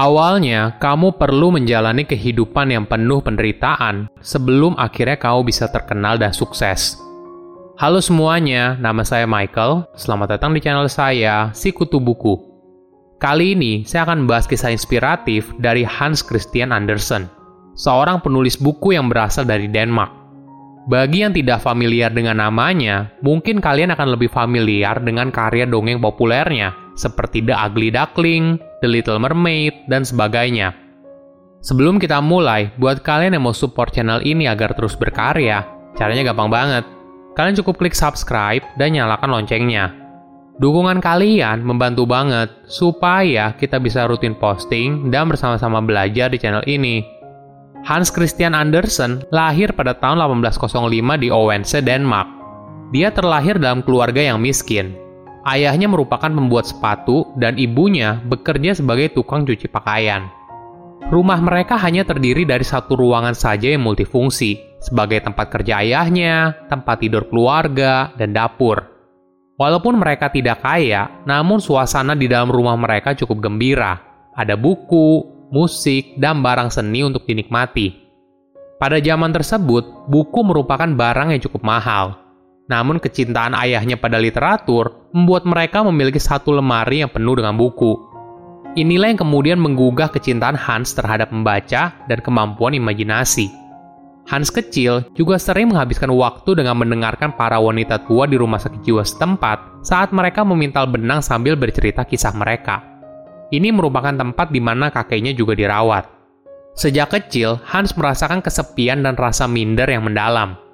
Awalnya, kamu perlu menjalani kehidupan yang penuh penderitaan sebelum akhirnya kamu bisa terkenal dan sukses. Halo semuanya, nama saya Michael. Selamat datang di channel saya, Si Kutu Buku. Kali ini, saya akan membahas kisah inspiratif dari Hans Christian Andersen, seorang penulis buku yang berasal dari Denmark. Bagi yang tidak familiar dengan namanya, mungkin kalian akan lebih familiar dengan karya dongeng populernya, seperti The Ugly Duckling, The Little Mermaid, dan sebagainya. Sebelum kita mulai, buat kalian yang mau support channel ini agar terus berkarya, caranya gampang banget. Kalian cukup klik subscribe dan nyalakan loncengnya. Dukungan kalian membantu banget supaya kita bisa rutin posting dan bersama-sama belajar di channel ini. Hans Christian Andersen lahir pada tahun 1805 di Odense, Denmark. Dia terlahir dalam keluarga yang miskin. Ayahnya merupakan pembuat sepatu dan ibunya bekerja sebagai tukang cuci pakaian. Rumah mereka hanya terdiri dari satu ruangan saja yang multifungsi, sebagai tempat kerja ayahnya, tempat tidur keluarga, dan dapur. Walaupun mereka tidak kaya, namun suasana di dalam rumah mereka cukup gembira. Ada buku, musik, dan barang seni untuk dinikmati. Pada zaman tersebut, buku merupakan barang yang cukup mahal. Namun kecintaan ayahnya pada literatur membuat mereka memiliki satu lemari yang penuh dengan buku. Inilah yang kemudian menggugah kecintaan Hans terhadap membaca dan kemampuan imajinasi. Hans kecil juga sering menghabiskan waktu dengan mendengarkan para wanita tua di rumah sakit jiwa setempat saat mereka memintal benang sambil bercerita kisah mereka. Ini merupakan tempat di mana kakeknya juga dirawat. Sejak kecil, Hans merasakan kesepian dan rasa minder yang mendalam.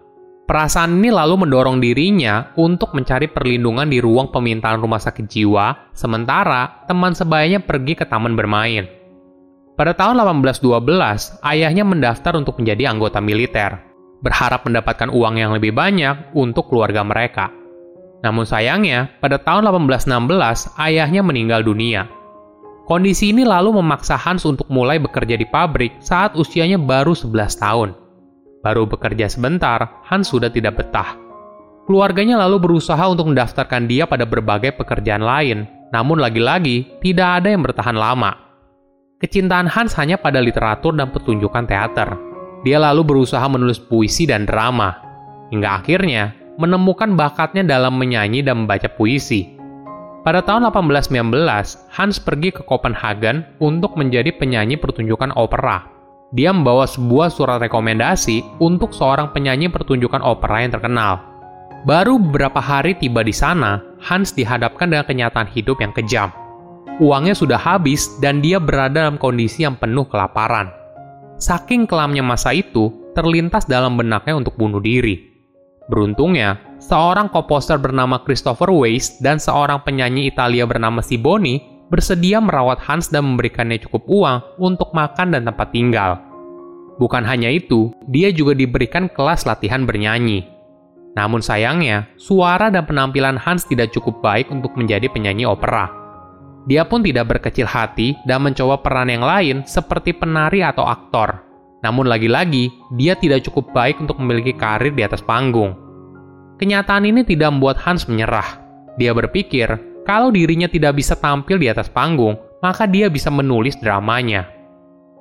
Perasaan ini lalu mendorong dirinya untuk mencari perlindungan di ruang pemintaan rumah sakit jiwa, sementara teman sebayanya pergi ke taman bermain. Pada tahun 1812, ayahnya mendaftar untuk menjadi anggota militer, berharap mendapatkan uang yang lebih banyak untuk keluarga mereka. Namun sayangnya, pada tahun 1816, ayahnya meninggal dunia. Kondisi ini lalu memaksa Hans untuk mulai bekerja di pabrik saat usianya baru 11 tahun. Baru bekerja sebentar, Hans sudah tidak betah. Keluarganya lalu berusaha untuk mendaftarkan dia pada berbagai pekerjaan lain, namun lagi-lagi tidak ada yang bertahan lama. Kecintaan Hans hanya pada literatur dan pertunjukan teater. Dia lalu berusaha menulis puisi dan drama, hingga akhirnya menemukan bakatnya dalam menyanyi dan membaca puisi. Pada tahun 1819, Hans pergi ke Copenhagen untuk menjadi penyanyi pertunjukan opera. Dia membawa sebuah surat rekomendasi untuk seorang penyanyi pertunjukan opera yang terkenal. Baru beberapa hari tiba di sana, Hans dihadapkan dengan kenyataan hidup yang kejam. Uangnya sudah habis dan dia berada dalam kondisi yang penuh kelaparan. Saking kelamnya masa itu, terlintas dalam benaknya untuk bunuh diri. Beruntungnya, seorang komposer bernama Christopher Weiss dan seorang penyanyi Italia bernama Siboni bersedia merawat Hans dan memberikannya cukup uang untuk makan dan tempat tinggal. Bukan hanya itu, dia juga diberikan kelas latihan bernyanyi. Namun sayangnya, suara dan penampilan Hans tidak cukup baik untuk menjadi penyanyi opera. Dia pun tidak berkecil hati dan mencoba peran yang lain seperti penari atau aktor. Namun lagi-lagi, dia tidak cukup baik untuk memiliki karir di atas panggung. Kenyataan ini tidak membuat Hans menyerah. Dia berpikir, kalau dirinya tidak bisa tampil di atas panggung, maka dia bisa menulis dramanya.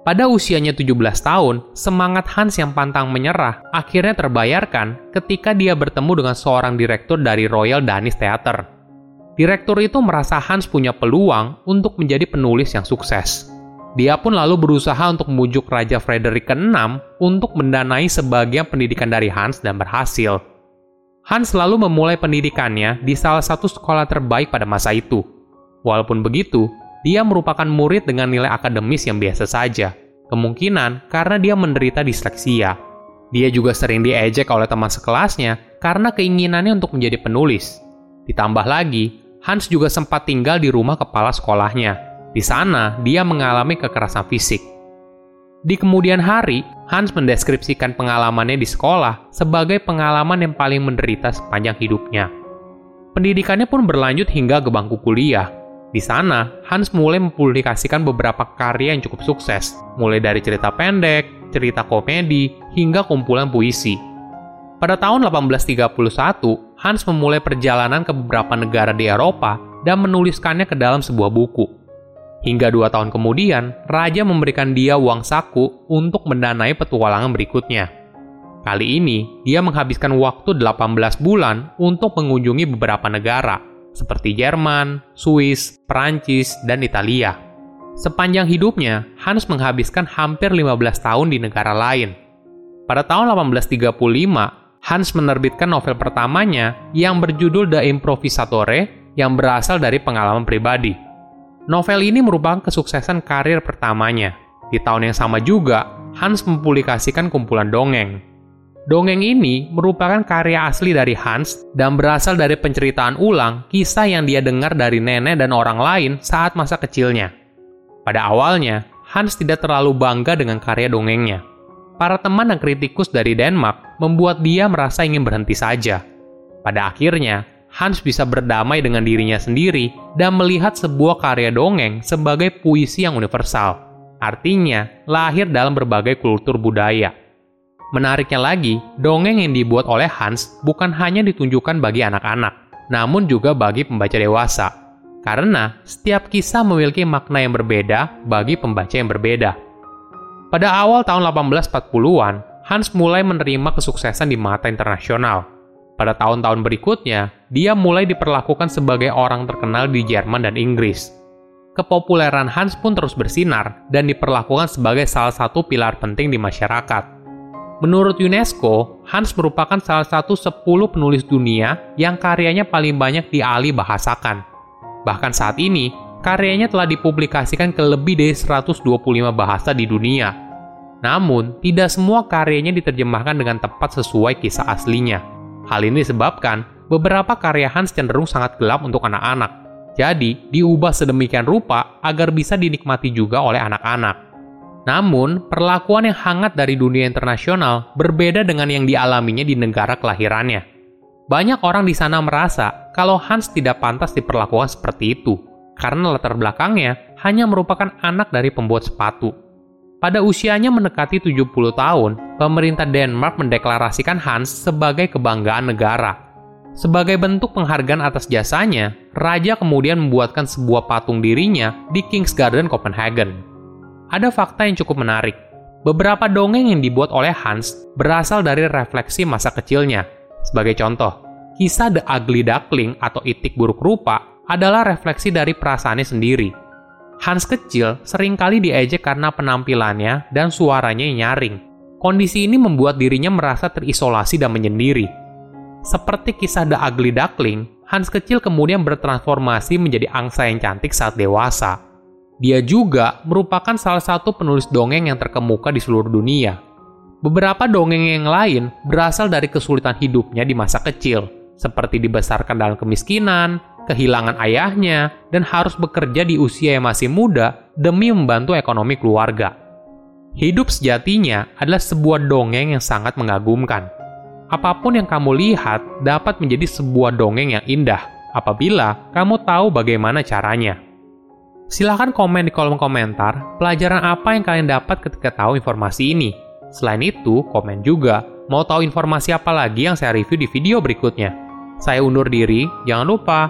Pada usianya 17 tahun, semangat Hans yang pantang menyerah akhirnya terbayarkan ketika dia bertemu dengan seorang direktur dari Royal Danish Theatre. Direktur itu merasa Hans punya peluang untuk menjadi penulis yang sukses. Dia pun lalu berusaha untuk membujuk Raja Frederick ke-6 untuk mendanai sebagian pendidikan dari Hans dan berhasil. Hans selalu memulai pendidikannya di salah satu sekolah terbaik pada masa itu. Walaupun begitu, dia merupakan murid dengan nilai akademis yang biasa saja. Kemungkinan karena dia menderita disleksia. Dia juga sering diejek oleh teman sekelasnya karena keinginannya untuk menjadi penulis. Ditambah lagi, Hans juga sempat tinggal di rumah kepala sekolahnya. Di sana, dia mengalami kekerasan fisik. Di kemudian hari, Hans mendeskripsikan pengalamannya di sekolah sebagai pengalaman yang paling menderita sepanjang hidupnya. Pendidikannya pun berlanjut hingga ke bangku kuliah. Di sana, Hans mulai mempublikasikan beberapa karya yang cukup sukses, mulai dari cerita pendek, cerita komedi, hingga kumpulan puisi. Pada tahun 1831, Hans memulai perjalanan ke beberapa negara di Eropa dan menuliskannya ke dalam sebuah buku. Hingga dua tahun kemudian, raja memberikan dia uang saku untuk mendanai petualangan berikutnya. Kali ini, dia menghabiskan waktu 18 bulan untuk mengunjungi beberapa negara, seperti Jerman, Swiss, Perancis, dan Italia. Sepanjang hidupnya, Hans menghabiskan hampir 15 tahun di negara lain. Pada tahun 1835, Hans menerbitkan novel pertamanya yang berjudul The Improvisatore yang berasal dari pengalaman pribadi. Novel ini merupakan kesuksesan karir pertamanya. Di tahun yang sama juga, Hans mempublikasikan kumpulan dongeng. Dongeng ini merupakan karya asli dari Hans dan berasal dari penceritaan ulang kisah yang dia dengar dari nenek dan orang lain saat masa kecilnya. Pada awalnya, Hans tidak terlalu bangga dengan karya dongengnya. Para teman dan kritikus dari Denmark membuat dia merasa ingin berhenti saja. Pada akhirnya, Hans bisa berdamai dengan dirinya sendiri dan melihat sebuah karya dongeng sebagai puisi yang universal. Artinya, lahir dalam berbagai kultur budaya. Menariknya lagi, dongeng yang dibuat oleh Hans bukan hanya ditunjukkan bagi anak-anak, namun juga bagi pembaca dewasa. Karena setiap kisah memiliki makna yang berbeda bagi pembaca yang berbeda. Pada awal tahun 1840-an, Hans mulai menerima kesuksesan di mata internasional pada tahun-tahun berikutnya, dia mulai diperlakukan sebagai orang terkenal di Jerman dan Inggris. Kepopuleran Hans pun terus bersinar dan diperlakukan sebagai salah satu pilar penting di masyarakat. Menurut UNESCO, Hans merupakan salah satu 10 penulis dunia yang karyanya paling banyak dialih bahasakan. Bahkan saat ini, karyanya telah dipublikasikan ke lebih dari 125 bahasa di dunia. Namun, tidak semua karyanya diterjemahkan dengan tepat sesuai kisah aslinya. Hal ini disebabkan beberapa karya Hans cenderung sangat gelap untuk anak-anak. Jadi, diubah sedemikian rupa agar bisa dinikmati juga oleh anak-anak. Namun, perlakuan yang hangat dari dunia internasional berbeda dengan yang dialaminya di negara kelahirannya. Banyak orang di sana merasa kalau Hans tidak pantas diperlakukan seperti itu, karena latar belakangnya hanya merupakan anak dari pembuat sepatu. Pada usianya mendekati 70 tahun, pemerintah Denmark mendeklarasikan Hans sebagai kebanggaan negara. Sebagai bentuk penghargaan atas jasanya, raja kemudian membuatkan sebuah patung dirinya di King's Garden, Copenhagen. Ada fakta yang cukup menarik. Beberapa dongeng yang dibuat oleh Hans berasal dari refleksi masa kecilnya. Sebagai contoh, kisah The Ugly Duckling atau Itik Buruk Rupa adalah refleksi dari perasaannya sendiri Hans kecil sering kali diejek karena penampilannya dan suaranya yang nyaring. Kondisi ini membuat dirinya merasa terisolasi dan menyendiri. Seperti kisah The Ugly Duckling, Hans kecil kemudian bertransformasi menjadi angsa yang cantik saat dewasa. Dia juga merupakan salah satu penulis dongeng yang terkemuka di seluruh dunia. Beberapa dongeng yang lain berasal dari kesulitan hidupnya di masa kecil, seperti dibesarkan dalam kemiskinan, kehilangan ayahnya, dan harus bekerja di usia yang masih muda demi membantu ekonomi keluarga. Hidup sejatinya adalah sebuah dongeng yang sangat mengagumkan. Apa pun yang kamu lihat dapat menjadi sebuah dongeng yang indah apabila kamu tahu bagaimana caranya. Silahkan komen di kolom komentar pelajaran apa yang kalian dapat ketika tahu informasi ini. Selain itu, komen juga mau tahu informasi apa lagi yang saya review di video berikutnya. Saya undur diri, jangan lupa